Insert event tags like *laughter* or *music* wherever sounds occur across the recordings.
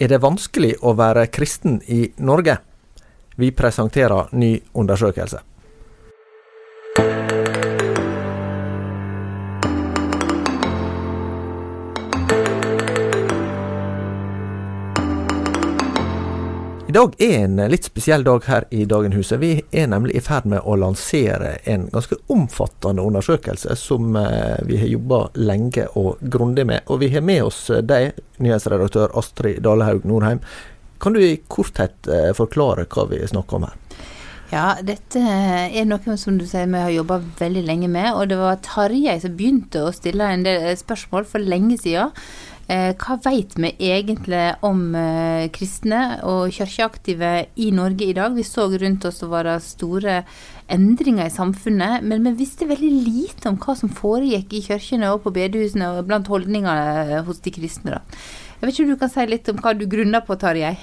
Er det vanskelig å være kristen i Norge? Vi presenterer ny undersøkelse. I dag er en litt spesiell dag her i Dagenhuset. Vi er nemlig i ferd med å lansere en ganske omfattende undersøkelse som eh, vi har jobba lenge og grundig med. Og vi har med oss deg, nyhetsredaktør Astrid Dalehaug Norheim. Kan du i korthet eh, forklare hva vi snakker om her? Ja, dette er noe som du sier vi har jobba veldig lenge med. Og det var Tarjei som begynte å stille en del spørsmål for lenge siden. Eh, hva vet vi egentlig om eh, kristne og kirkeaktive i Norge i dag? Vi så rundt oss det var store endringer i samfunnet, men vi visste veldig lite om hva som foregikk i kirkene og på bedehusene og blant holdningene hos de kristne. da. Jeg vet ikke om du kan si litt om hva du grunner på, Tarjei?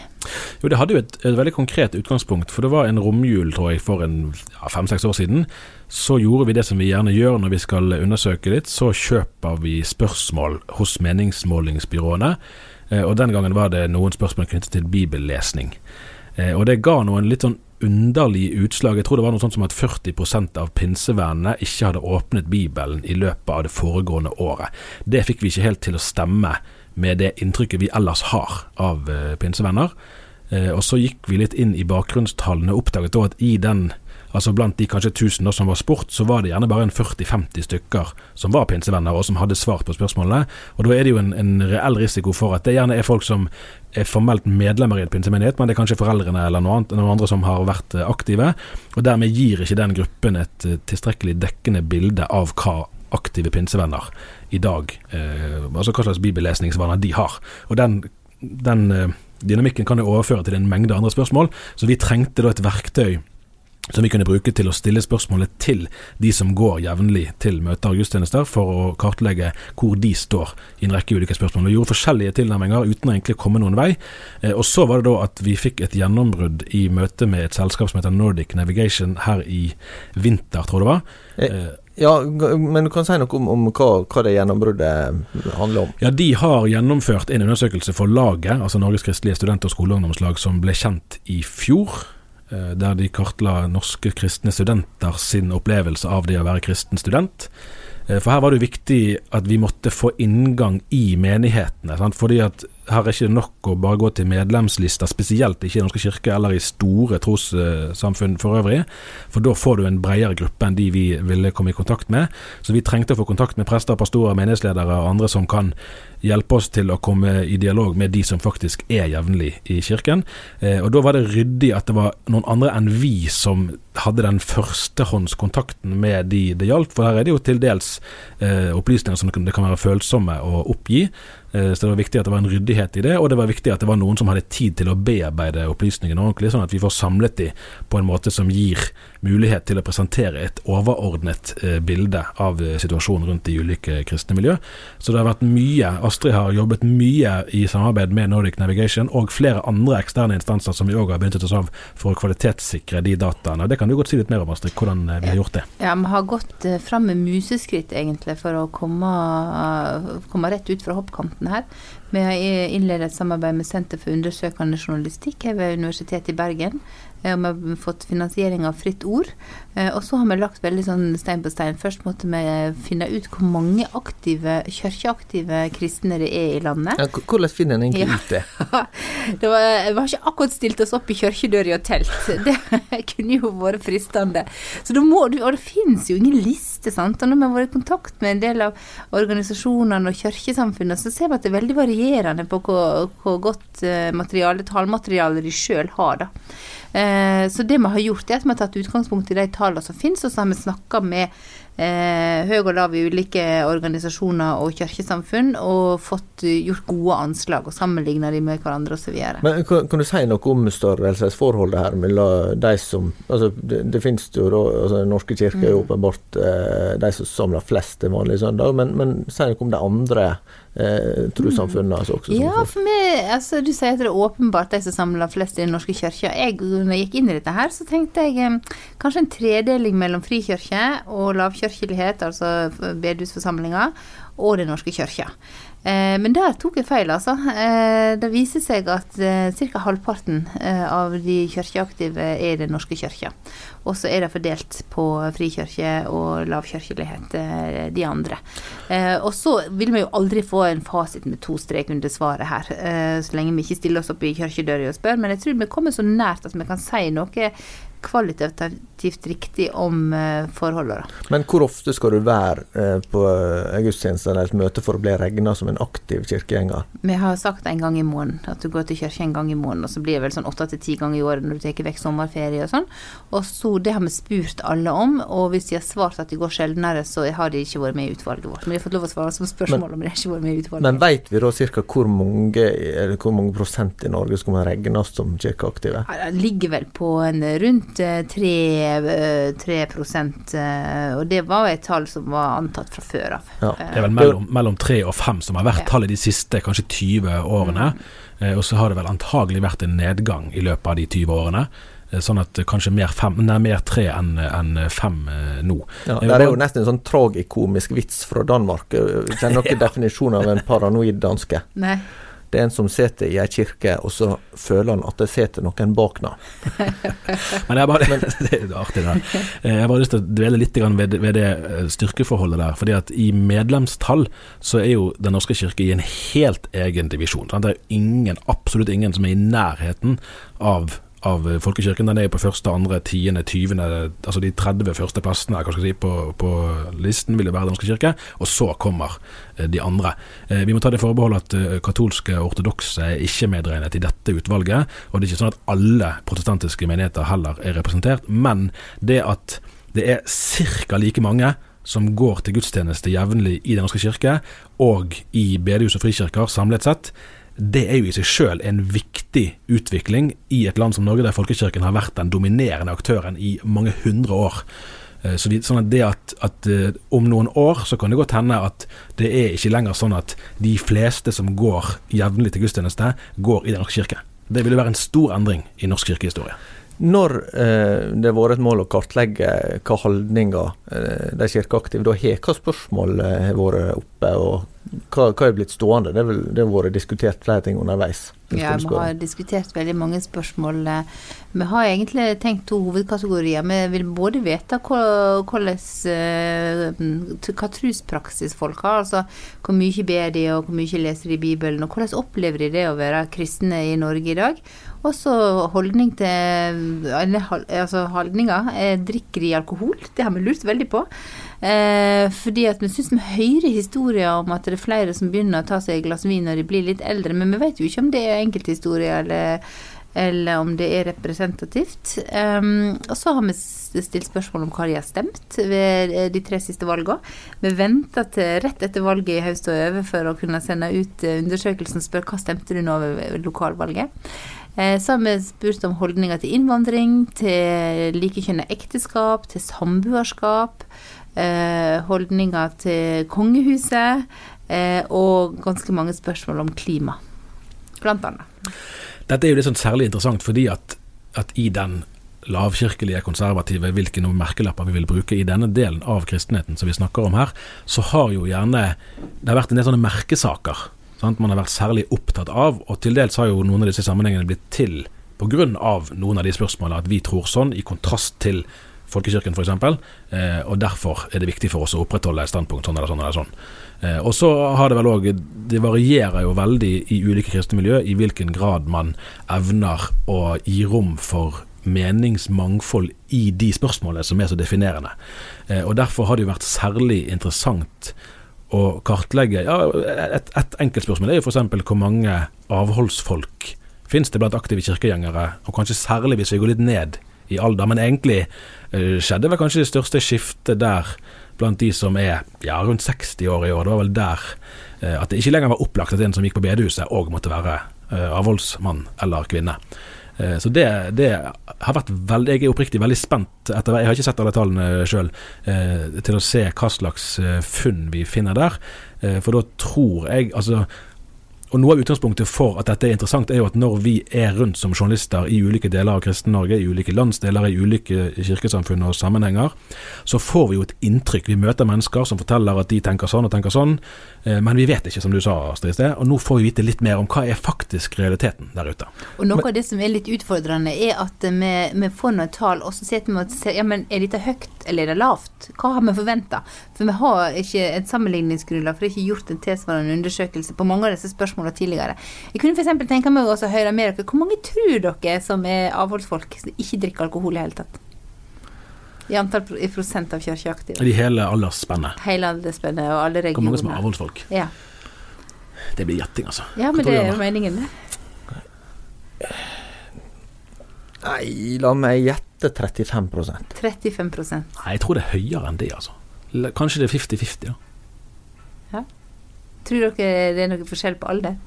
Jo, Det hadde jo et, et, veldig konkret utgangspunkt. For det var en romjul, tror jeg, for ja, fem-seks år siden. Så gjorde vi det som vi gjerne gjør når vi skal undersøke litt. Så kjøper vi spørsmål hos meningsmålingsbyråene. Eh, og den gangen var det noen spørsmål knyttet til bibellesning. Eh, og det ga noen litt sånn underlige utslag. Jeg tror det var noe sånt som at 40% av pinsevennene ikke hadde åpnet Bibelen i løpet av det foregående året. Det fikk vi ikke helt til å stemme med det inntrykket vi ellers har av uh, pinsevenner. Uh, og så gikk vi litt inn i bakgrunnstallene og oppdaget da at i den altså blant de kanskje 1000 som var spurt, så var det gjerne bare en 40-50 stykker som var pinsevenner og som hadde svart på spørsmålene. Og da er det jo en, en, reell risiko for at det gjerne er folk som er formelt medlemmer i en pinsemenighet, men det er kanskje foreldrene eller noen andre som har vært eh, aktive. Og dermed gir ikke den gruppen et tilstrekkelig dekkende bilde av hva aktive pinsevenner i dag. Eh, altså hva slags bibellesningsvaner de har. Og den, den eh, dynamikken kan jeg overføre til en mengde andre spørsmål, så vi trengte da et verktøy som vi kunne bruke til å stille spørsmålet til de som går jevnlig til møter og gudstjenester, for å kartlegge hvor de står i en rekke ulike spørsmål. Vi gjorde forskjellige tilnærminger uten å egentlig komme noen vei. Eh, og så var det da at vi fikk et gjennombrudd i møte med et selskap som heter Nordic Navigation her i vinter, tror jeg det var. Ja, men du kan si noe om, om hva, hva, det gjennombruddet handler om? Ja, De har gjennomført en undersøkelse for laget, altså Norges kristelige student- og skoleungdomslag, som ble kjent i fjor. Eh, der de kartla norske kristne studenter sin opplevelse av det å være kristen student. Eh, for her var det jo viktig at vi måtte få inngang i menighetene. Sant? Fordi at her er ikke nok å bare gå til medlemslister, spesielt ikke i Norske kirke eller i store trossamfunn for øvrig, for da får du en bredere gruppe enn de vi ville komme i kontakt med. Så vi trengte å få kontakt med prester, pastorer, menighetsledere og andre som kan hjelpe oss til å komme i dialog med de som faktisk er jevnlig i kirken. Eh, og Da var det ryddig at det var noen andre enn vi som hadde den førstehåndskontakten med de det gjaldt. For her er det jo til dels eh, opplysninger som det kan være følsomme å oppgi. Eh, så det var viktig at det var en ryddighet i det, og det var viktig at det var noen som hadde tid til å bearbeide opplysningene ordentlig, sånn at vi får samlet de på en måte som gir mulighet til å presentere et overordnet eh, bilde av eh, situasjonen rundt de ulike kristne miljø. Så det har vært mye. Astrid har jobbet mye i samarbeid med Nordic Navigation og flere andre eksterne instanser som vi òg har benyttet oss av for å kvalitetssikre de dataene. Det kan du godt si litt mer om, Astrid, hvordan vi har gjort det? Ja, Vi har gått fram med museskritt, egentlig, for å komme, komme rett ut fra hoppkanten her. Vi har innledet et samarbeid med Senter for undersøkende journalistikk her ved Universitetet i Bergen. Eh, og vi har fått finansiering av Fritt Ord. Eh, og så har vi lagt veldig sånn stein på stein. Først måtte vi finne ut hvor mange aktive, kirkeaktive kristne det er i landet. Ja, hvordan finner en egentlig ut det? *laughs* det var, vi har ikke akkurat stilt oss opp i kirkedøra og telt. *laughs* Det kunne jo vært fristende. Så da må du, Og det finnes jo ingen liste, sant. Og når vi har vært i kontakt med en del av organisasjonene og kirkesamfunnene, så ser vi at det er veldig varierende på hvor, hvor godt eh, materiale, tallmateriale de sjøl har, da. Eh, så det vi har gjort, er at vi har tatt utgangspunkt i de tallene som finnes, og så har vi snakka med eh, høy og lav i ulike organisasjoner og kirkesamfunn, og fått gjort gode anslag og sammenligna de med hverandre osv. Men kan, kan, du si noe om størrelsesforholdet her mellom de som altså Det, det finnes jo da altså Den norske kirke er jo mm. åpenbart eh, de som samler flest til vanlig søndag, men, men si noe om de andre eh, trossamfunnene. Altså også, ja, for meg, altså, Du sier at det er åpenbart de som samler flest i Den norske kirka. Jeg, når jeg gikk inn i dette her, så tenkte jeg eh, kanskje en tredeling mellom frikirke og lavkirkelighet, altså bedehusforsamlinger, og Den norske kirka. Eh, men der tok jeg feil, altså. Eh, det viser seg at eh, ca. halvparten av de kirkeaktive er i Den norske kirke. Og så er det fordelt på frikirke og lavkirkelighet, de andre. Og så vil vi jo aldri få en fasit med to strek under svaret her, så lenge vi ikke stiller oss opp i kirkedøra og spør. Men jeg tror vi kommer så nært at vi kan si noe kvalitativt riktig om uh, forholdene. Men hvor ofte skal du være uh, på uh, gudstjeneste eller et møte for å bli regna som en aktiv kirkegjenger? Vi har sagt en gang i måneden, at du går til kirke en gang i måneden. Og så blir det vel sånn åtte til ti ganger i året når du tar vekk sommerferie og sånn. Og så Det har vi spurt alle om, og hvis de har svart at de går sjeldnere, så har de ikke vært med i utvalget vårt. Men de har fått lov å svare som spørsmål om de har ikke vært med i utvalget. Men veit vi da ca. Hvor, hvor mange prosent i Norge skal man regnes som kirkeaktive? Ja, det ligger vel på en rundt rundt 3, 3 og det var et tall som var antatt fra før av. Ja. Det er vel mellom, mellom 3 og 5 som har vært ja. tallet de siste kanskje 20 årene. Mm. Eh, og så har det vel antagelig vært en nedgang i løpet av de 20 årene. Eh, sånn at kanskje mer, fem, nei, mer tre enn en fem eh, nå. Ja, det er jo nesten en sånn tragikomisk vits fra Danmark. Kjenner dere *laughs* ja. definisjonen av en paranoid danske? Nei. Det er en som sitter i ei kirke, og så føler han at det sitter noen bak nå. *laughs* Men jeg bare, *laughs* det er artig, det. her. jeg har bare lyst til å dvele litt ved, det eh, styrkeforholdet der. fordi at i medlemstall så er jo Den norske kirke i en helt egen divisjon. Det er ingen, absolutt ingen som er i nærheten av av folkekirken. Den er på første, andre, tiende, tyvende Altså de 30 første plassene si, på, på, listen vil det være Den norske kirke, og så kommer eh, de andre. Eh, vi må ta det forbehold at eh, katolske og ortodokse er ikke medregnet i dette utvalget. Og det er ikke sånn at alle protestantiske menigheter heller er representert, men det at det er ca. like mange som går til gudstjeneste jevnlig i Den norske kirke, og i bedehus og frikirker samlet sett, det er jo i seg sjøl en viktig utvikling i et land som Norge, der folkekirken har vært den dominerende aktøren i mange hundre år. Eh, så vi, sånn at det at, at uh, om noen år så kan det godt hende at det er ikke lenger sånn at de fleste som går jevnlig til gudstjeneste, går i Den norske kirke. Det ville være en stor endring i norsk kirkehistorie. Når eh, det har vært et mål å kartlegge hva holdninger eh, de kirkeaktive da har, hva spørsmål eh, vært oppe, og hva, hva er blitt stående? Det, vel, det har vært diskutert flere ting underveis. Ja, vi har diskutert veldig mange spørsmål. Vi har egentlig tenkt to hovedkategorier. Vi vil både vite hva, hvordan, hva truspraksis folk har, altså hvor mye ber de, og hvor mye leser de Bibelen, og hvordan opplever de det å være kristne i Norge i dag. Også holdning til altså holdninger. Eh, drikker de alkohol? Det har vi lurt veldig på. Eh, fordi at vi syns vi hører historier om at det er flere som begynner å ta seg et glass vin når de blir litt eldre, men vi vet jo ikke om det er enkelthistorier eller, eller om det er representativt. Um, og så har vi stilt spørsmål om hva de har stemt ved eh, de tre siste valgene. Vi venter til rett etter valget i høst og over for å kunne sende ut undersøkelsen og spørre hva stemte du nå ved lokalvalget. Eh, så har vi spurt om holdninger til innvandring, til likekjønnet ekteskap, til samboerskap. Eh, holdninger til kongehuset. Eh, og ganske mange spørsmål om klima, blant annet. Dette er jo litt sånn særlig interessant fordi at, at i den lavkirkelige, konservative, hvilke merkelapper vi vil bruke i denne delen av kristenheten som vi snakker om her, så har jo gjerne det har vært en del sånne merkesaker sant, man har vært særlig opptatt av. Og til dels har jo noen av disse sammenhengene blitt til pga. noen av de spørsmålene at vi tror sånn, i kontrast til folkekirken f.eks. Eh, og derfor er det viktig for oss å opprettholde et standpunkt sånn eller sånn eller sånn. Eh, og så har det vel òg Det varierer jo veldig i ulike kristne miljø i hvilken grad man evner å gi rom for meningsmangfold i de spørsmålene som er så definerende. Eh, og Derfor har det jo vært særlig interessant å kartlegge ja, Et, et enkelt spørsmål er jo f.eks. hvor mange avholdsfolk finnes det blant aktive kirkegjengere, og kanskje særlig hvis vi går litt ned i alder. Men egentlig uh, skjedde vel kanskje det største skiftet der blant de som er ja, rundt 60 år i år. Det var vel der eh, at det ikke lenger var opplagt at en som gikk på bedehuset òg måtte være eh, avholdsmann eller -kvinne. Eh, så det, det, har vært veldig Jeg er oppriktig veldig spent etter Jeg har ikke sett alle tallene sjøl, eh, til å se hva slags eh, funn vi finner der. For da tror jeg Altså og Noe av utgangspunktet for at dette er interessant, er jo at når vi er rundt som journalister i ulike deler av Kristen-Norge, i ulike landsdeler, i ulike kirkesamfunn og sammenhenger, så får vi jo et inntrykk. Vi møter mennesker som forteller at de tenker sånn og tenker sånn, eh, men vi vet ikke, som du sa, Astrid i sted. Og nå får vi vite litt mer om hva er faktisk realiteten der ute. Og Noe av det som er litt utfordrende, er at vi får noen tall, og så sitter vi og ser ja, men er dette høyt eller er det lavt? Hva har vi forventa? For vi har ikke et sammenligningsgrunnlag, for det er ikke gjort en tilsvarende undersøkelse på mange av disse spørsmålene tidligere. Jeg kunne f.eks. tenke meg å høre med dere. Hvor mange tror dere som er avholdsfolk, som ikke drikker alkohol i hele tatt? I antall i prosent av kirkeaktive. I hele aldersspennet. Hele aldersspennet og alle regioner. Hvor mange som er avholdsfolk? Ja. Det blir gjetting, altså. Ja, men det er jo meningen, det. Nei, la meg gjette 35 35 Nei, jeg tror det er høyere enn det, altså. Kanskje det er 50-50, da. Ja. Tror dere det er noe forskjell på alder?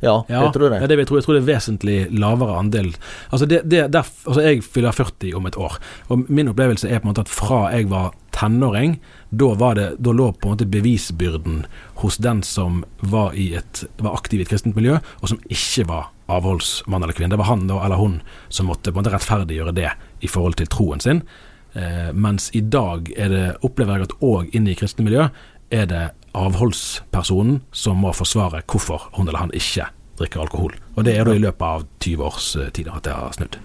Ja, ja, det tror jeg. Ja, det jeg, tror, jeg tror det er vesentlig lavere andel. Altså, det, det, der, altså Jeg fyller 40 om et år, og min opplevelse er på en måte at fra jeg var tenåring, da, var det, da lå på en måte bevisbyrden hos den som var, i et, var aktiv i et kristent miljø, og som ikke var avholdsmann eller kvinne. Det var han eller hun som måtte på en måte rettferdiggjøre det i forhold til troen sin. Eh, mens i dag er det, opplever jeg at òg inne i kristne miljø er det avholdspersonen som må forsvare hvorfor hun eller han ikke drikker alkohol. Og det er da i løpet av 20 års eh, tid at det har snudd.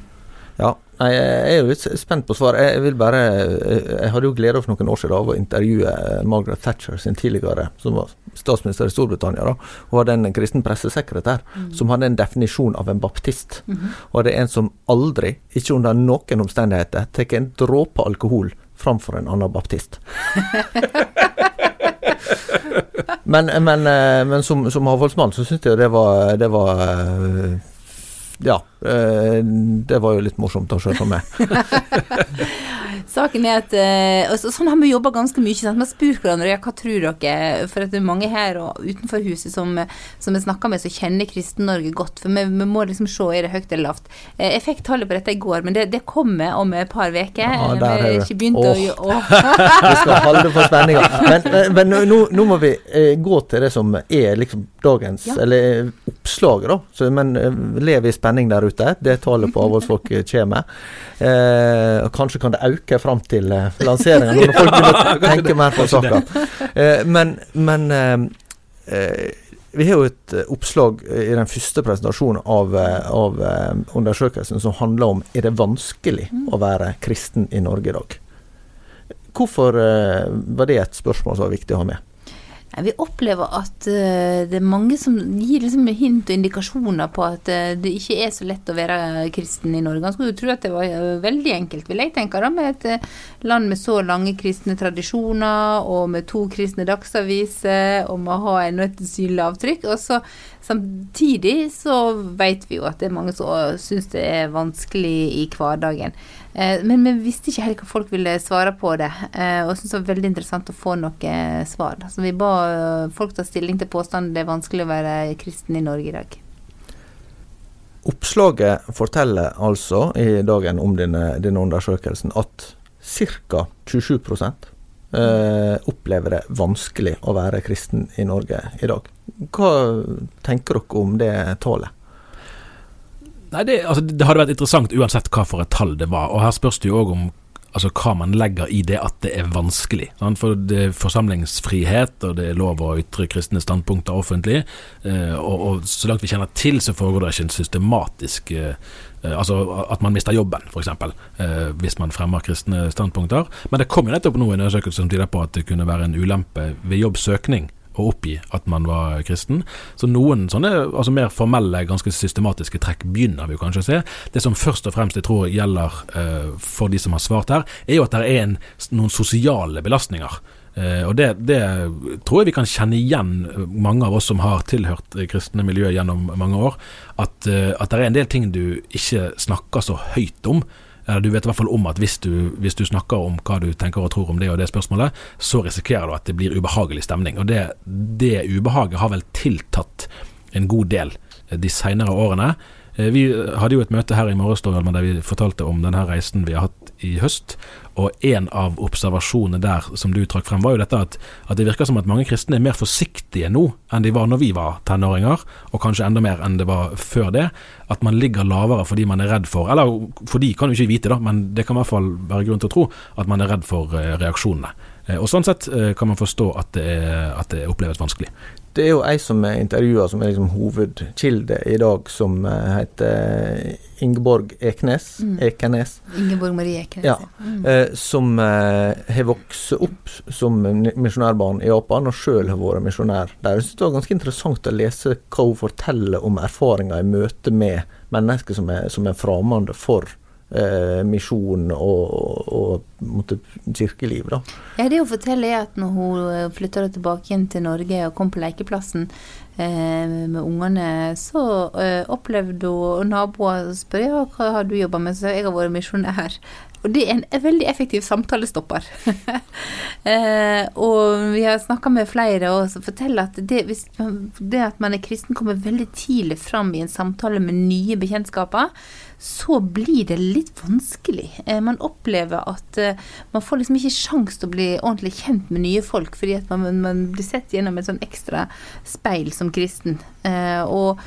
Ja, jeg er jo litt spent på svaret. Jeg vil bare Jeg hadde jo gleda for noen år siden av å intervjue Margaret Thatcher sin tidligere, som var statsminister i Storbritannia. da, Hun hadde en kristen pressesekretær mm. som hadde en definisjon av en baptist. Mm -hmm. Og det er en som aldri, ikke under noen omstendigheter, tar en dråpe alkohol framfor en annen baptist. *laughs* men, men, eh, men, som, som avholdsmann så syns jeg det var, det var eh, ja, eh, det var jo litt morsomt å se for meg. *laughs* *laughs* Saken er at uh, og Sånn har vi jobba ganske mye. Sant? Har spurt hverandre ja, hva tror dere For at det er mange her og utenfor huset som, som vi snakker med, som kjenner Kristen-Norge godt. For vi, vi, må liksom se er det høyt eller lavt. Uh, jeg fikk tallet på dette i går, men det, det kommer om et par uker. Ja, vi har ikke begynt oh. å *laughs* Vi skal holde på spenninga. Men, men nå, nå, må vi gå til det som er liksom dagens, ja. eller oppslaget, da. Så, men lever i spenning der ute. Det tallet på avholdsfolk kommer. Eh, kanskje kan det øke fram til eh, lanseringa, når folk begynner å tenke mer på saka. men, men vi har jo et oppslag i den første presentasjonen av, av undersøkelsen som handler om er det vanskelig å være kristen i Norge i dag. Hvorfor var det et spørsmål som var viktig å ha med? Vi opplever at uh, det er mange som gir liksom hint og indikasjoner på at uh, det ikke er så lett å være kristen i Norge. Man skulle jo tro at det var uh, veldig enkelt, vil jeg tenke, da, med et land med så lange kristne tradisjoner, og med to kristne dagsaviser, og med å ha ennå et synlig avtrykk. Og så Samtidig så vet vi jo at det er mange som syns det er vanskelig i hverdagen. Eh, men vi visste ikke helt hva folk ville svare på det, eh, og syntes det var veldig interessant å få noe svar. Så vi ba eh, folk ta stilling til påstanden det er vanskelig å være kristen i Norge i dag. Oppslaget forteller altså i dagen om denne, denne undersøkelsen at ca. 27 eh, opplever det vanskelig å være kristen i Norge i dag. Hva tenker dere om det tallet? Nei, det, altså, det, hadde vært interessant uansett hva for et tall det var. Og her spørs det jo òg om altså, hva man legger i det at det er vanskelig. Sant? For det er forsamlingsfrihet, og det er lov å ytre kristne standpunkter offentlig. Eh, og, og, så langt vi kjenner til, så foregår det ikke en systematisk eh, eh Altså at man mister jobben, f.eks. Eh, hvis man fremmer kristne standpunkter. Men det kom jo nettopp nå en undersøkelse som tyder på at det kunne være en ulempe ved jobbsøkning å oppgi at man var kristen. Så noen sånne altså mer formelle, ganske systematiske trekk begynner vi kanskje å se. Det som først og fremst jeg tror gjelder eh, for de som har svart her, er jo at det er en, noen sosiale belastninger. Eh, og det, det, tror jeg vi kan kjenne igjen, mange av oss som har tilhørt kristne miljø gjennom mange år. At, uh, at det er en del ting du ikke snakker så høyt om. Du vet i hvert fall om at hvis du, hvis du, snakker om hva du tenker og tror om det og det spørsmålet, så risikerer du at det blir ubehagelig stemning. Og det, det ubehaget har vel tiltatt en god del de seinere årene. Eh, vi hadde jo et møte her i morges der vi fortalte om denne reisen vi har hatt i høst. Og en av observasjonene der som du trakk frem, var jo dette at, at, det virker som at mange kristne er mer forsiktige nå enn de var når vi var tenåringer, og kanskje enda mer enn det var før det. At man ligger lavere fordi man er redd for Eller for de kan jo ikke vite, da, men det kan i hvert fall være grunn til å tro at man er redd for eh, reaksjonene. Eh, og Sånn sett kan man forstå at det, er, at det oppleves vanskelig. Det er jo ei som er intervjua, som er liksom hovedkilde i dag, som eh, heter Ingeborg Eknes. Mm. Ekenes. Ingeborg Marie Ekenes. Ja. Mm. Eh, som eh, har vokst opp som misjonærbarn i Japan, og sjøl har vært misjonær der. Jeg Det var ganske interessant å lese hva hun forteller om erfaringer i møte med mennesker som er, som er fremmede for eh, misjon og, og og kirkeliv. Da. Ja, det hun forteller er at når hun eh, flytta tilbake igjen til Norge og kom på lekeplassen eh, med ungene, så eh, opplevde hun naboer spør ja, hva har du jobba med, så jeg har vært misjonær. Og det er en veldig effektiv samtalestopper. *laughs* eh, og vi har snakka med flere og forteller at det, hvis, det at man er kristen kommer veldig tidlig fram i en samtale med nye bekjentskaper, så blir det litt vanskelig. Eh, man opplever at eh, man får liksom ikke sjans til å bli ordentlig kjent med nye folk, fordi at man, man blir sett gjennom et sånn ekstra speil som kristen. Eh, og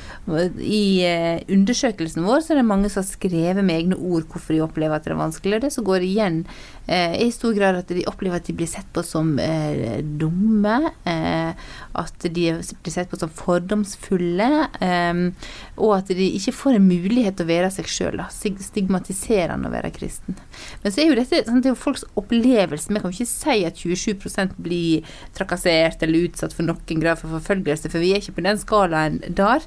i undersøkelsen vår så er det mange som har skrevet med egne ord hvorfor de opplever at det er vanskelig. Og det som går igjen i stor grad at de opplever at de blir sett på som dumme, at de blir sett på som fordomsfulle, og at de ikke får en mulighet til å være seg sjøl Stigmatiserende å være kristen. Men så er jo dette det er jo folks opplevelse. Vi kan jo ikke si at 27% blir trakassert eller utsatt for noen grad for forfølgelse, for vi er ikke på den skalaen der.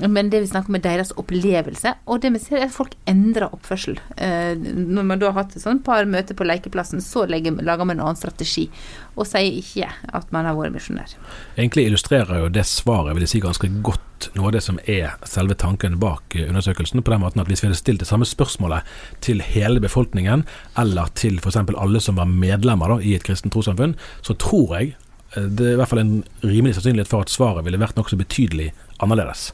Men det vi snakker om er deres opplevelse, og det vi ser er at folk endrer oppførsel. Eh, når man da har hatt et sånt par møter på lekeplassen, så lager man en annen strategi, og sier ikke at man har vært misjonær. Egentlig illustrerer jo det svaret vil jeg si ganske godt noe av det som er selve tanken bak undersøkelsen, på den måten at hvis vi hadde stilt det samme spørsmålet til hele befolkningen, eller til f.eks. alle som var medlemmer da, i et kristent trossamfunn, så tror jeg eh, det er i hvert fall en rimelig sannsynlighet for at svaret ville vært nokså betydelig annerledes.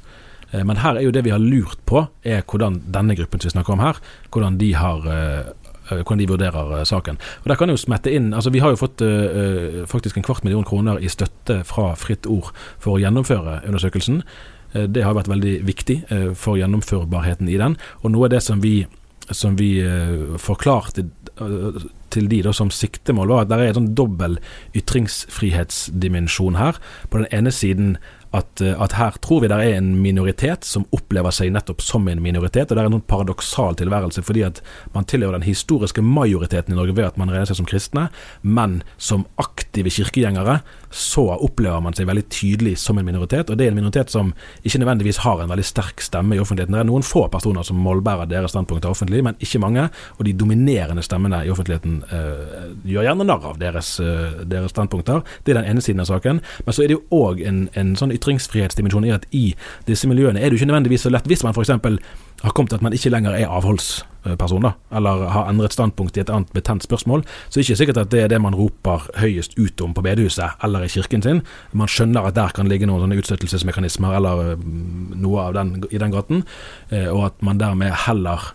Eh, men her er jo det vi har lurt på, er hvordan denne gruppen som vi snakker om her, hvordan de har eh, eh, hvordan de vurderer saken. Og der kan jo smette inn, altså Vi har jo fått faktisk en kvart million kroner i støtte fra Fritt Ord for å gjennomføre undersøkelsen. Det har vært veldig viktig for gjennomførbarheten i den. Og noe av det som vi, som vi forklarte til de da, som siktemål, var at det er en sånn dobbel ytringsfrihetsdimensjon her. På den ene siden at, eh, at, her tror vi det er en minoritet som opplever seg nettopp som en minoritet. og Det er en paradoksal tilværelse, fordi at man tilhører den historiske majoriteten i Norge ved at man regner seg som kristne, men som aktive kirkegjengere så opplever man seg veldig tydelig som en minoritet. Og det er en minoritet som ikke nødvendigvis har en veldig sterk stemme i offentligheten. Det er noen få personer som målbærer deres standpunkter offentlig, men ikke mange. Og de dominerende stemmene i offentligheten uh, gjør gjerne narr av deres, uh, deres, standpunkter. Det er den ene siden av saken. Men så er det jo òg en, en sånn ytringsfrihetsdimensjon i at i disse miljøene er det jo ikke nødvendigvis så lett hvis man f.eks. har kommet til at man ikke lenger er avholdsperson, da, eller har endret standpunkt i et annet betent spørsmål, så er det ikke sikkert at det er det man roper høyest ut om på bedehuset eller i kirken sin. Man skjønner at der kan ligge noen sånne utstøtelsesmekanismer eller mm, noe av den, i den gaten, eh, og at man dermed heller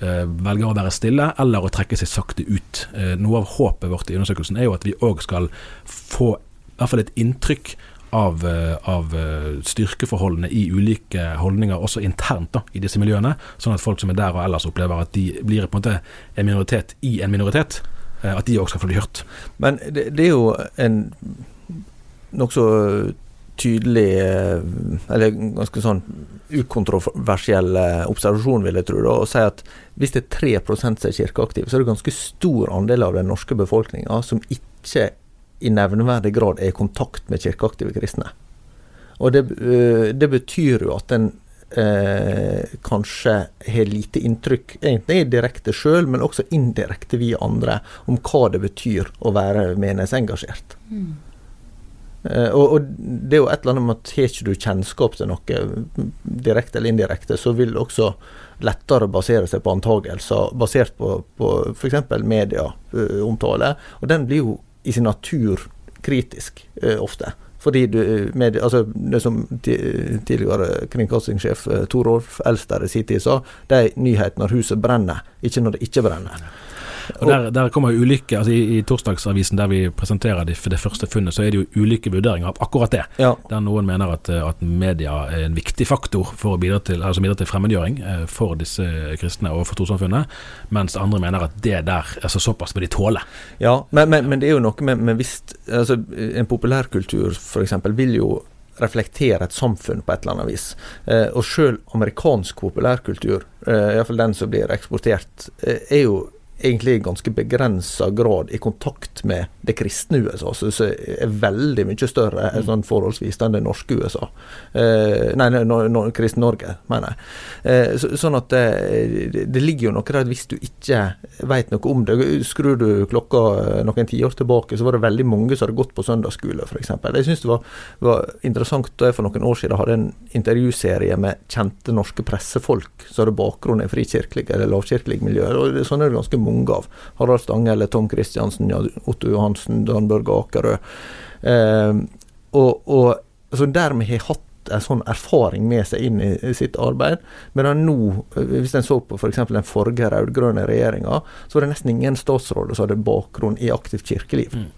eh, velger å være stille eller å trekke seg sakte ut. Eh, noe av håpet vårt i undersøkelsen er jo at vi òg skal få i hvert fall et inntrykk av, eh, av, eh, styrkeforholdene i ulike holdninger, også internt da, i disse miljøene. Sånn at folk som er der og ellers opplever at de blir på en måte en minoritet i en minoritet, eh, at de òg skal få bli hørt. Men det, det er jo en nokså tydelig, eller ganske sånn ukontroversiell observasjon, vil jeg tro, da, å si at hvis det er 3 som er kirkeaktive, så er det ganske stor andel av den norske befolkninga som ikke i nevneverdig grad er i kontakt med kirkeaktive kristne. Og det, eh, det betyr jo at en eh, kanskje har lite inntrykk, egentlig direkte sjøl, men også indirekte via andre, om hva det betyr å være menighetsengasjert. Mm. Eh, og, og, det er jo et eller annet med at har ikke du kjennskap til noe, direkte eller indirekte, så vil det også lettere basere seg på antagelser basert på, på f.eks. medieomtale. Og den blir jo i sin natur kritisk eh, ofte. Fordi du, eh, med, altså, det som tidligere kringkastingssjef eh, Torolf Elster i sin tid sa, det er nyhet når huset brenner, ikke når det ikke brenner. Og der, der kommer jo ulike, altså i, i, torsdagsavisen der vi presenterer det, det, første funnet, så er det jo ulike vurderinger av akkurat det. Ja. Der noen mener at, at, media er en viktig faktor for å bidra til, altså bidra til fremmedgjøring eh, for disse kristne og for trossamfunnet, mens andre mener at det der, altså såpass må de tåle. Ja, men, men, men, det er jo noe med, med visst, altså En populærkultur f.eks. vil jo reflektere et samfunn på et eller annet vis. Eh, og sjøl amerikansk populærkultur, eh, iallfall den som blir eksportert, eh, er jo egentlig i ganske begrensa grad i kontakt med det kristne USA, som er veldig mye større mm. sånn forholdsvis enn det norske USA. Eh, nei, no, no, kristne Norge, mener jeg. Eh, så, sånn at det, det, ligger jo noe der hvis du ikke vet noe om det Skrur du klokka noen tiår tilbake, så var det veldig mange som hadde gått på søndagsskole, f.eks. Jeg syns det var, var, interessant da jeg for noen år siden hadde en intervjuserie med kjente norske pressefolk som hadde bakgrunn i frikirkelige eller lavkirkelige miljøer. og Sånn er det ganske mange av. Harald Stange eller Tom Kristiansen, Otto Johansen, Dan Børge Akerø. Eh, og, og så dermed har hatt en sånn erfaring med seg inn i sitt arbeid. Men nå, hvis en så på f.eks. For den forrige rød-grønne regjeringa, så var det nesten ingen statsråder som hadde bakgrunn i aktivt kirkeliv. Mm.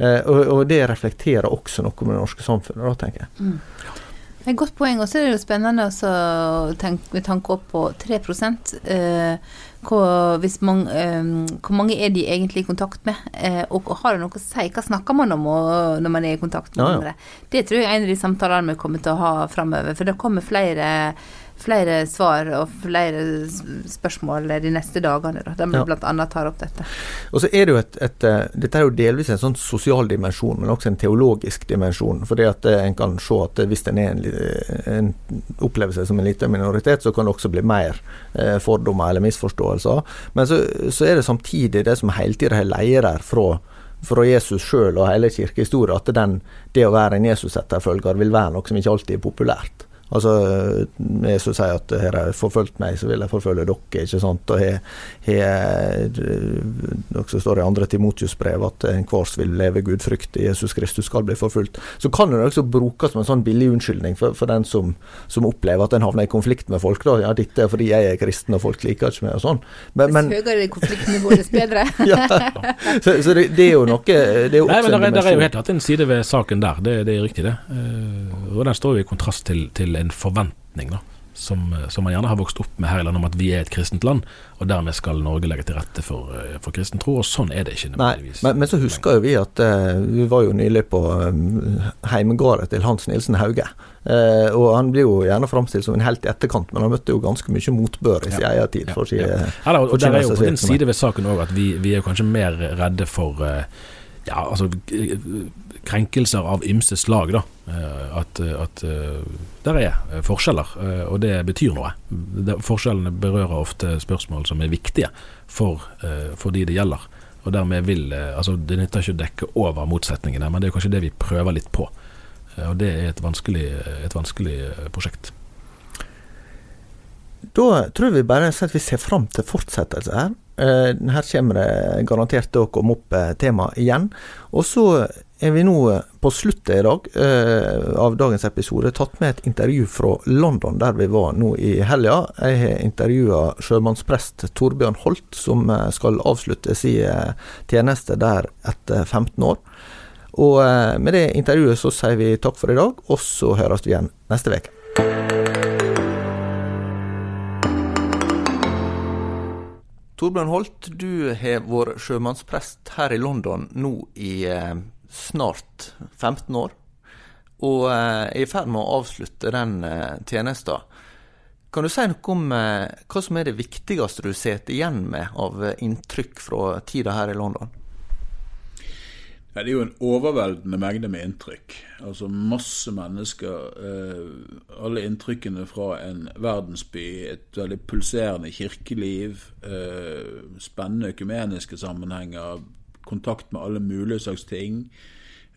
Eh, og, og, det reflekterer også noe med det norske samfunnet, da, tenker jeg. Mm. Et godt poeng. Og så er det jo spennende å tenke, med tanke opp på 3 eh, hvor, mange, um, hvor, mange er de egentlig i kontakt med? Uh, og har det noe å si? Hva snakker man om når man er i kontakt med ja, ja. andre? Det tror jeg er en av de samtalene vi kommer til å ha framover. For det kommer flere flere svar og flere spørsmål de neste dagene. Da, der vi ja. bl.a. tar opp dette. Og så er det jo et, et, eh, Dette er jo delvis en sånn sosial dimensjon, men også en teologisk dimensjon. fordi at eh, en kan se at hvis en, er en, en opplever seg som en liten minoritet, så kan det også bli mer eh, fordommer eller misforståelser. Men så, så, er det samtidig det som hele tida har leirer fra fra Jesus sjøl og hele kirkehistoria, at den, det å være en Jesus-etterfølger vil være noe som ikke alltid er populært. Altså, Jesus sier at har de forfulgt meg, så vil jeg forfølge dere. ikke sant? Og her, noe som står i andre Timotius brev, at enhver som vil leve gudfryktig, i Jesus Kristus, skal bli forfulgt. Så kan det også brukes som en sånn billig unnskyldning for, for den som, som, opplever at en havner i konflikt med folk. da, ja, dette er fordi jeg er kristen og folk liker ikke meg, og sånn. Men, men høyere konfliktnivået, dess bedre. *laughs* ja, så, så det, det, er jo noe det er jo Nei, men der, er, er jo helt tatt en side ved saken der, det, det er riktig, det. Uh, og den står jo i kontrast til, til en forventning, da. Som, som, man gjerne har vokst opp med her i landet, om at vi er et kristent land, og dermed skal Norge legge til rette for, for kristen tro. Og sånn er det ikke. Nei, men, men, så husker jo vi at uh, vi var jo nylig på um, heimegården til Hans Nilsen Hauge. Uh, og han blir jo gjerne framstilt som en helt i etterkant, men han møtte jo ganske mye motbør i sin ja. egen tid. Ja, ja, ja. ja da, og der er jo på den side ved saken òg at vi, vi, er kanskje mer redde for uh, ja, altså krenkelser av ymse slag, da. Eh, at, at eh, der er eh, forskjeller, og det betyr noe. Forskjellene berører ofte spørsmål som er viktige for, for de det gjelder. Og dermed vil altså Det nytter ikke å dekke over motsetningene, men det er kanskje det vi prøver litt på. Og det er et vanskelig, et vanskelig prosjekt. Da tror vi bare at vi ser fram til fortsettelse her. Her kommer det garantert til å komme opp tema igjen. Og så er vi nå eh, på sluttet i dag eh, av dagens episode tatt med et intervju fra London, der vi var nå i helga. Jeg har intervjua sjømannsprest Torbjørn Holt, som eh, skal avslutte sin eh, tjeneste der etter 15 år. Og eh, med det intervjuet så sier vi takk for i dag, og så høres vi igjen neste uke. Torbjørn Holt, du har vært sjømannsprest her i London nå i eh, snart 15 år, og eh, er i ferd med å avslutte den eh, tjenesten. Kan du si noe om eh, hva som er det viktigste du sitter igjen med av inntrykk fra tida her i London? Ja, det er jo en overveldende mengde med inntrykk. Altså masse mennesker. Eh, alle inntrykkene fra en verdensby, et veldig pulserende kirkeliv, eh, spennende økumeniske sammenhenger, kontakt med alle mulige slags ting.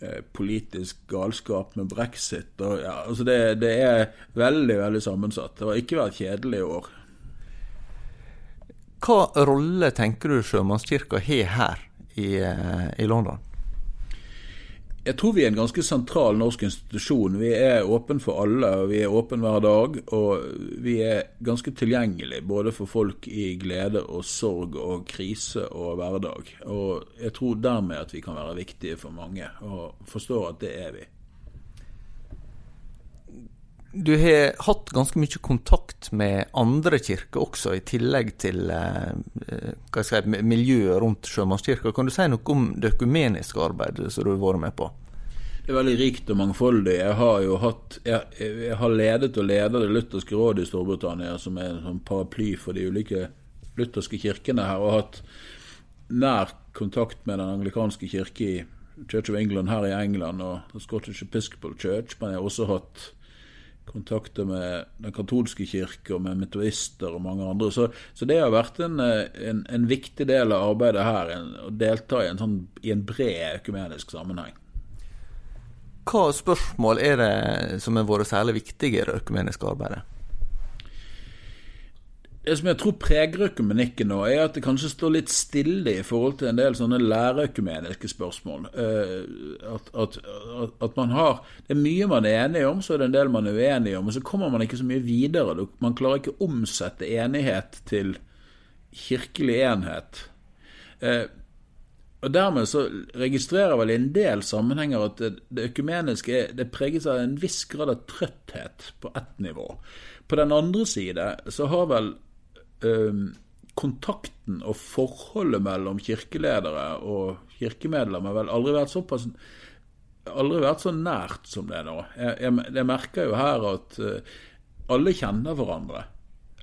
Eh, politisk galskap med brexit. Og, ja, altså det, det, er veldig veldig sammensatt. Det har ikke vært kjedelig i år. Hva rolle tenker du Sjømannskirka har her i, eh, i London? Jeg tror vi er en ganske sentral norsk institusjon. Vi er åpen for alle, og vi er åpen hver dag. Og vi er ganske tilgjengelig både for folk i glede og sorg og krise og hverdag. Og jeg tror dermed at vi kan være viktige for mange, og forstår at det er vi. Du har hatt ganske mye kontakt med andre kirker også, i tillegg til eh, skal jeg, miljøet rundt Sjømannskirka. Kan du si noe om det økumeniske arbeidet som du har vært med på? Det er veldig rikt og mangfoldig. Jeg har jo hatt Jeg, jeg har ledet og leder Det lutherske rådet i Storbritannia, som er en sånn paraply for de ulike lutherske kirkene her, og hatt nær kontakt med den anglikanske kirke i Church of England her i England og Scottish Episcopal Church, men jeg har også hatt kontakter med den katolske kirke og med metodister og mange andre. Så, så det har vært en, en, en, viktig del av arbeidet her, en, å delta i en, sånn, i en bred økumenisk sammenheng. Hva spørsmål er det som har vært særlig viktige i det økumeniske arbeidet? Det som jeg tror preger økumenikken nå, er at det kanskje står litt stille i forhold til en del sånne lærerøkumeniske spørsmål. Eh, at, at, at, man har Det er mye man er enig om, så er det en del man er uenig om. Og så kommer man ikke så mye videre. Man klarer ikke å omsette enighet til kirkelig enhet. Eh, og Dermed så registrerer vel i en del sammenhenger at det, økumeniske det preges av en viss grad av trøtthet på ett nivå. På den andre side så har vel kontakten og forholdet mellom kirkeledere og kirkemedlemmer vel aldri vært såpass aldri vært så nært som det er nå. Jeg, jeg, jeg merker jo her at uh, alle kjenner hverandre.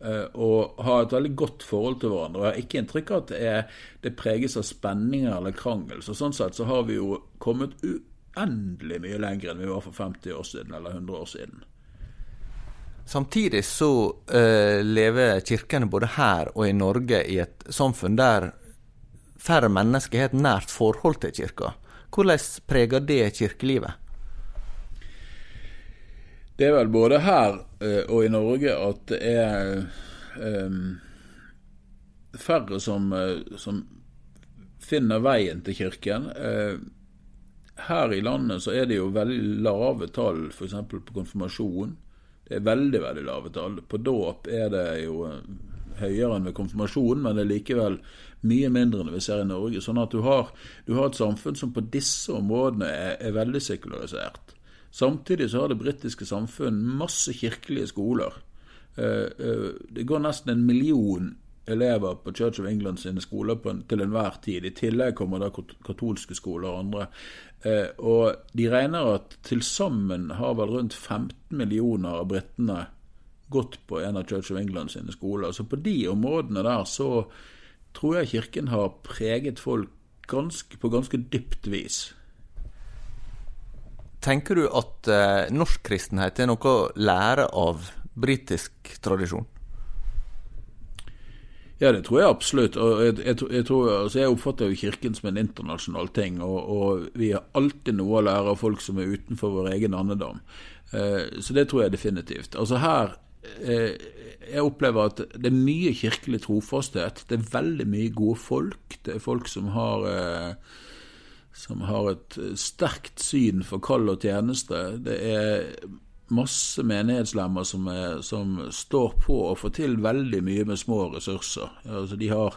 Uh, og har et veldig godt forhold til hverandre. Jeg har ikke inntrykk av at det, er, det preges av spenninger eller krangel. Så Sånn sett så har vi jo kommet uendelig mye lenger enn vi var for 50 år siden eller 100 år siden. Samtidig så uh, lever kirkene både her og i Norge i et samfunn der færre mennesker har et nært forhold til kirka. Hvordan preger det kirkelivet? Det er vel både her uh, og i Norge at det er um, færre som, uh, som, finner veien til kirken. Her i landet så er det jo veldig lave tall f.eks. på konfirmasjon. Det er veldig, veldig lave tall. På dåp er det jo høyere enn ved konfirmasjon, men det er likevel mye mindre enn vi ser i Norge. Sånn at du har, du har et samfunn som på disse områdene er, er veldig sekularisert. Samtidig så har det britiske samfunn masse kirkelige skoler. Det går nesten en million elever på Church of England sine skoler på, til enhver tid. I tillegg kommer da katolske skoler og andre. Og de regner at til sammen har vel rundt 15 millioner av britene gått på en av Church of England sine skoler. Så på de områdene der så tror jeg Kirken har preget folk ganske, på ganske dypt vis. Tenker du at eh, norsk kristenhet er noe å lære av britisk tradisjon? Ja, det tror jeg absolutt. og Jeg, jeg, jeg, tror, altså jeg oppfatter jo Kirken som en internasjonal ting. Og, og, vi har alltid noe å lære av folk som er utenfor vår egen andedam. Eh, så det tror jeg definitivt. Altså her eh, Jeg opplever at det er mye kirkelig trofasthet. Det er veldig mye gode folk. Det er folk som har eh, som har et sterkt syn for kall og tjeneste. Det er masse menighetslemmer som, er, som, står på å få til veldig mye med små ressurser. Altså, de har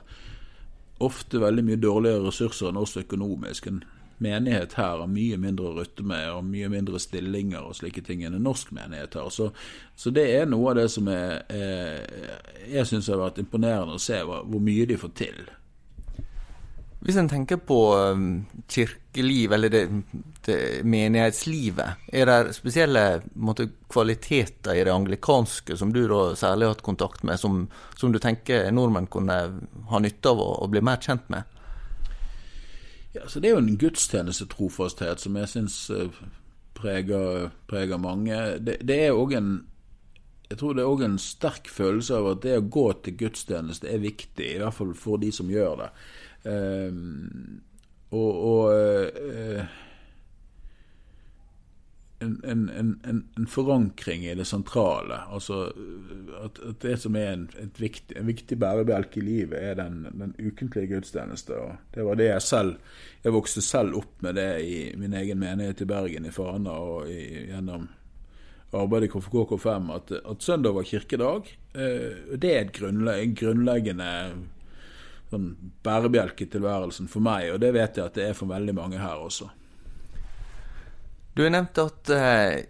ofte veldig mye dårligere ressurser enn oss økonomisk. En menighet her har mye mindre å rutte med, og mye mindre stillinger og slike ting enn en norsk menighet har. Så, så det er noe av det som er, er jeg syns har vært imponerende å se hvor mye de får til. Hvis en tenker på um, kirkeliv, eller det, det menighetslivet, er det spesielle måte, kvaliteter i det anglikanske som du da særlig har hatt kontakt med, som, som du tenker nordmenn kunne ha nytte av å, å bli mer kjent med? Ja, så Det er jo en gudstjenestetrofasthet som jeg syns uh, preger, preger, mange. Det, det er òg en jeg tror det er òg en sterk følelse av at det å gå til gudstjeneste er viktig, i hvert fall for de som gjør det. Ehm, og, og eh, en, en, en, en, forankring i det sentrale. Altså at, at det som er en, viktig, viktig bærebjelke i livet, er den, den ukentlige gudstjeneste. Og det var det jeg selv Jeg vokste selv opp med det i min egen menighet i Bergen, i Fana, og i, gjennom arbeidet i KFK5, at, at søndag var kirkedag. Eh, det er et grunnleggende sånn bærebjelke i tilværelsen for meg, og det vet jeg at det er for veldig mange her også. Du har nevnt at eh,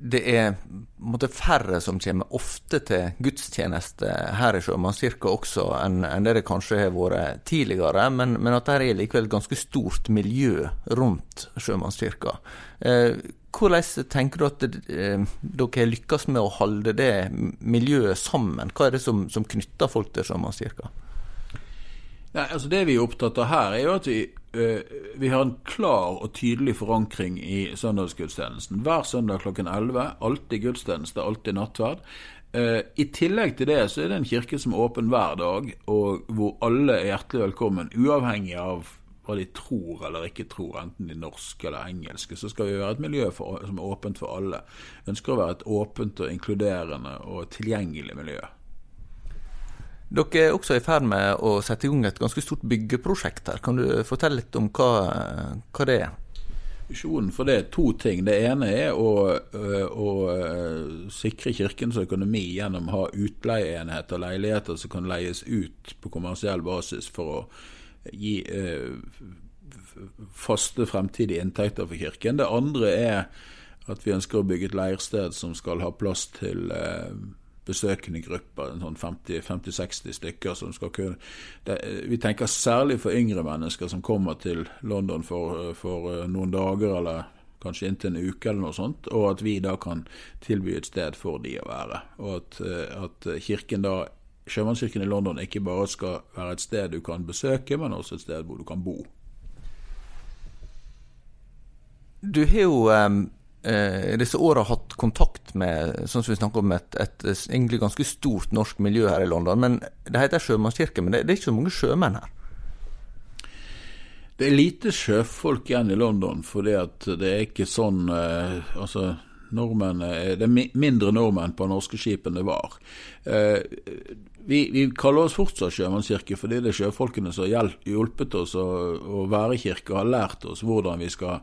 det er måtte, færre som kommer ofte til gudstjeneste her i Sjømannskirka også, enn, enn det det kanskje har vært tidligere, men, men at det er likevel et ganske stort miljø rundt Sjømannskirka. Eh, hvordan tenker du at eh, dere lykkes med å holde det miljøet sammen? Hva er det som, som knytter folk til Sjømannskirka? Nei, altså Det vi er opptatt av her, er jo at vi, uh, vi har en klar og tydelig forankring i søndagsgudstjenesten. Hver søndag klokken 11. Alltid gudstjeneste, alltid nattverd. Uh, I tillegg til det så er det en kirke som er åpen hver dag, og hvor alle er hjertelig velkommen, uavhengig av hva de tror eller ikke tror, enten de norske eller engelske, så skal vi være et miljø for, som er åpent for alle. Vi ønsker å være et åpent og inkluderende og tilgjengelig miljø. Dere er også i ferd med å sette i gang et ganske stort byggeprosjekt her. Kan du fortelle litt om hva, hva det er? Visjonen for det er to ting. Det ene er å, å, sikre kirkens økonomi gjennom å ha utleieenheter, leiligheter som kan leies ut på kommersiell basis for å gi faste fremtidige inntekter for kirken. Det andre er at vi ønsker å bygge et leirsted som skal ha plass til besøkende grupper, sånn 50-60 stykker. som skal kunne det, Vi tenker særlig for yngre mennesker som kommer til London for, for eh, noen dager eller kanskje inntil en uke eller noe sånt, og at vi da kan tilby et sted for de å være. Og at, eh, at kirken da Sjømannskirken i London ikke bare skal være et sted du kan besøke, men også et sted hvor du kan bo. Du har jo um eh, disse åra hatt kontakt med sånn som vi om et, et, egentlig ganske stort norsk miljø her i London. men Det heter sjømannskirke, men det, det, er ikke så mange sjømenn her? Det er lite sjøfolk igjen i London, fordi at det er ikke sånn eh, altså nordmenn, Det er mindre nordmenn på norske skip enn det var. Eh, vi, vi, kaller oss fortsatt sjømannskirke fordi det er sjøfolkene som har hjulpet oss kirke og har lært oss hvordan vi skal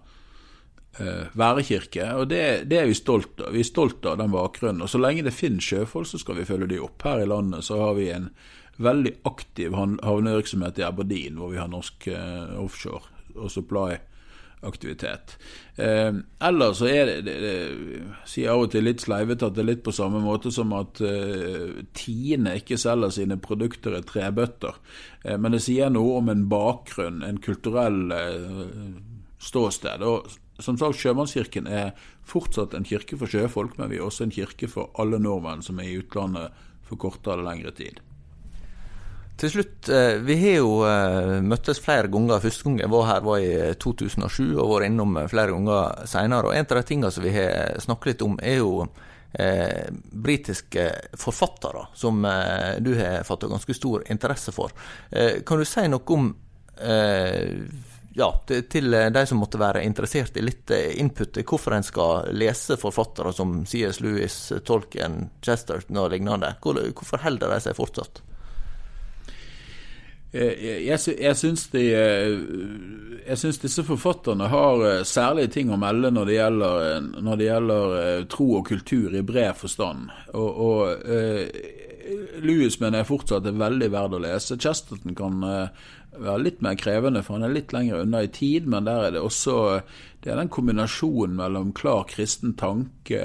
uh, være kirke. Og det, det, er vi stolt av. Vi er stolt av den bakgrunnen. Og så lenge det finnes sjøfolk, så skal vi følge de opp. Her i landet så har vi en veldig aktiv havnevirksomhet i Aberdeen, hvor vi har norsk uh, offshore og supply aktivitet. Eh, eller så er det, det, det sier av og til litt sleivete at det er litt på samme måte som at eh, Tine ikke selger sine produkter i trebøtter. Eh, men det sier noe om en bakgrunn, en kulturell eh, ståsted. og som sagt, Sjømannskirken er fortsatt en kirke for sjøfolk, men vi er også en kirke for alle nordmenn som er i utlandet for kortere eller lengre tid. Til slutt, eh, vi har jo eh, møttes flere ganger. Første gang jeg var her var i 2007, og vært innom flere ganger senere. Og en av de tingene som vi har snakket litt om, er jo eh, britiske forfattere, som eh, du har fått ganske stor interesse for. Eh, kan du si noe om eh, ja, til de som måtte være interessert i litt input, hvorfor en skal lese forfattere som C.S. Lewis, Tolkien, Chesterton og lignende. Hvorfor holder de seg fortsatt? Jeg, jeg, jeg syns disse forfatterne har eh, særlige ting å melde når det gjelder, når det gjelder eh, tro og kultur i bred forstand. Og, og mener jeg fortsatt er veldig verd å lese. Chesterton kan uh, være litt mer krevende, for han er litt lenger unna i tid, men der er det også det er den kombinasjonen mellom klar kristen tanke,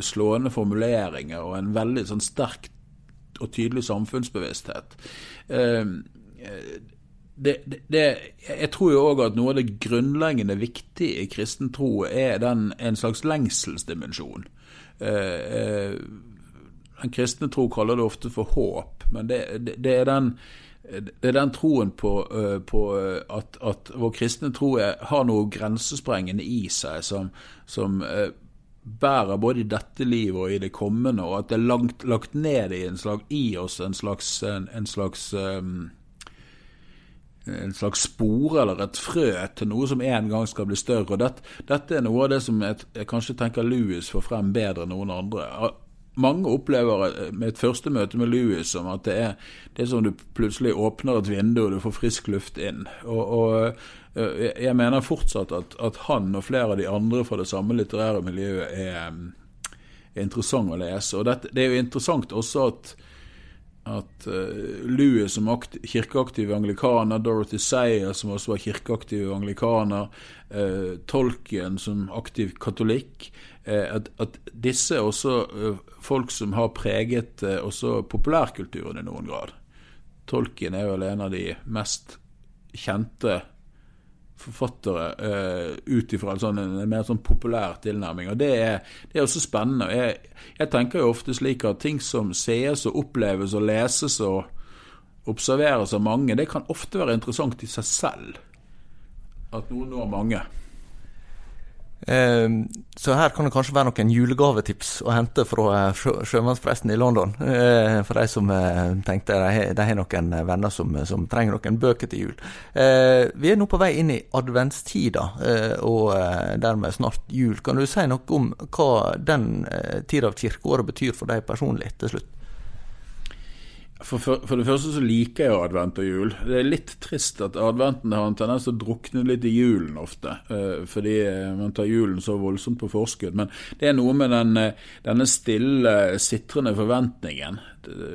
slående formuleringer og en veldig sånn sterk og tydelig samfunnsbevissthet. Ehm, det, det, det, jeg tror jo òg at noe av det grunnleggende viktige i kristen tro er den, en slags lengselsdimensjon. Eh, eh, den kristne tro kaller det ofte for håp, men det, er den det er den troen på, eh, på at, at, vår kristne tro er, har noe grensesprengende i seg som, som bærer både i dette livet og i det kommende, og at det er langt, lagt ned i, slags, i oss en slags, en, en slags um, en slags spore eller et frø til noe som en gang skal bli større. og Dette, dette er noe av det som jeg, jeg kanskje tenker Louis får frem bedre enn noen andre. Mange opplever eh, med et første møte med Louis som at det er, det er som du plutselig åpner et vindu og du får frisk luft inn. Og, og Eh, jeg mener fortsatt at, at, han og flere av de andre fra det samme litterære miljøet er, er interessant å lese. Og det, det er jo interessant også at, at uh, Louis som kirkeaktiv anglikaner, Dorothy Sayer som også var kirkeaktiv anglikaner, uh, Tolkien som aktiv katolikk, uh, at, at, disse er også folk som har preget også populærkulturen i noen grad. Tolkien er vel en av de mest kjente forfattere uh, ut ifra en, sånn, en, mer sånn populær tilnærming. og Det er, det er også spennende. Jeg, jeg, tenker jo ofte slik at ting som sees og oppleves og leses og observeres av mange, det kan ofte være interessant i seg selv. At noe når mange. Ehm, så her kan det kanskje være noen julegavetips å hente fra eh, sjømannspresten i London. Eh, for de som eh, tenkte de har noen venner som, som, trenger noen bøker til jul. Vi er nå på vei inn i adventstida, og dermed snart jul. Kan du si noe om hva den tida av kirkeåret betyr for deg personlig til slutt? For, for, for, det første så liker jeg jo advent og jul. Det er litt trist at adventen har en tendens til å drukne litt i julen ofte. Uh, fordi eh, man tar julen så voldsomt på forskudd. Men det er noe med den, eh, denne stille, sitrende forventningen. Det,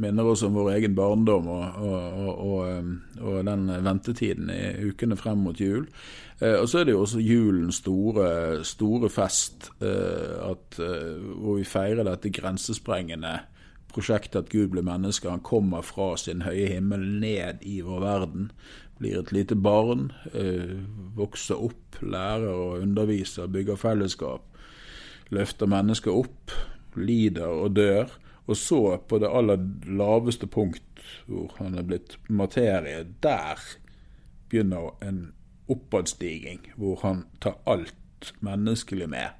minner oss om vår egen barndom og, og, og, og den ventetiden i ukene frem mot jul. Og så er det jo også julens store, store fest, at, hvor vi feirer dette grensesprengende prosjektet at Gud blir menneske. Han kommer fra sin høye himmel ned i vår verden. Blir et lite barn, øh, vokser opp, lærer og underviser, bygger fellesskap. Løfter mennesket opp, lider og dør. Og så, på det aller laveste punkt, hvor han er blitt materie, der begynner en oppadstiging, hvor han tar alt menneskelig med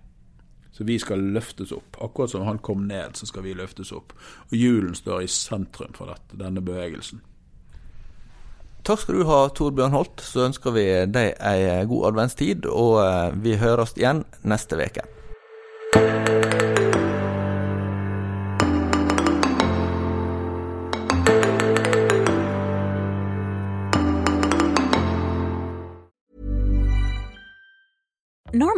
så vi skal løftes opp. Akkurat som han kom ned, så skal vi løftes opp. Og julen står i sentrum for dette, denne bevegelsen. Takk skal du ha, Torbjørn Holt. Så ønsker vi deg ei god adventstid, og eh, vi høres igjen neste uke.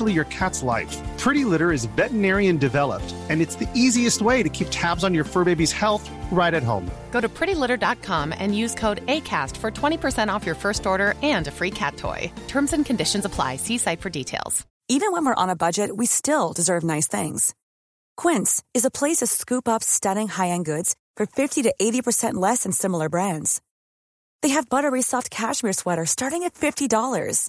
your cat's life. Pretty Litter is veterinarian developed, and it's the easiest way to keep tabs on your fur baby's health right at home. Go to prettylitter.com and use code ACAST for 20% off your first order and a free cat toy. Terms and conditions apply. See site for details. Even when we're on a budget, we still deserve nice things. Quince is a place to scoop up stunning high end goods for 50 to 80% less than similar brands. They have buttery soft cashmere sweaters starting at $50,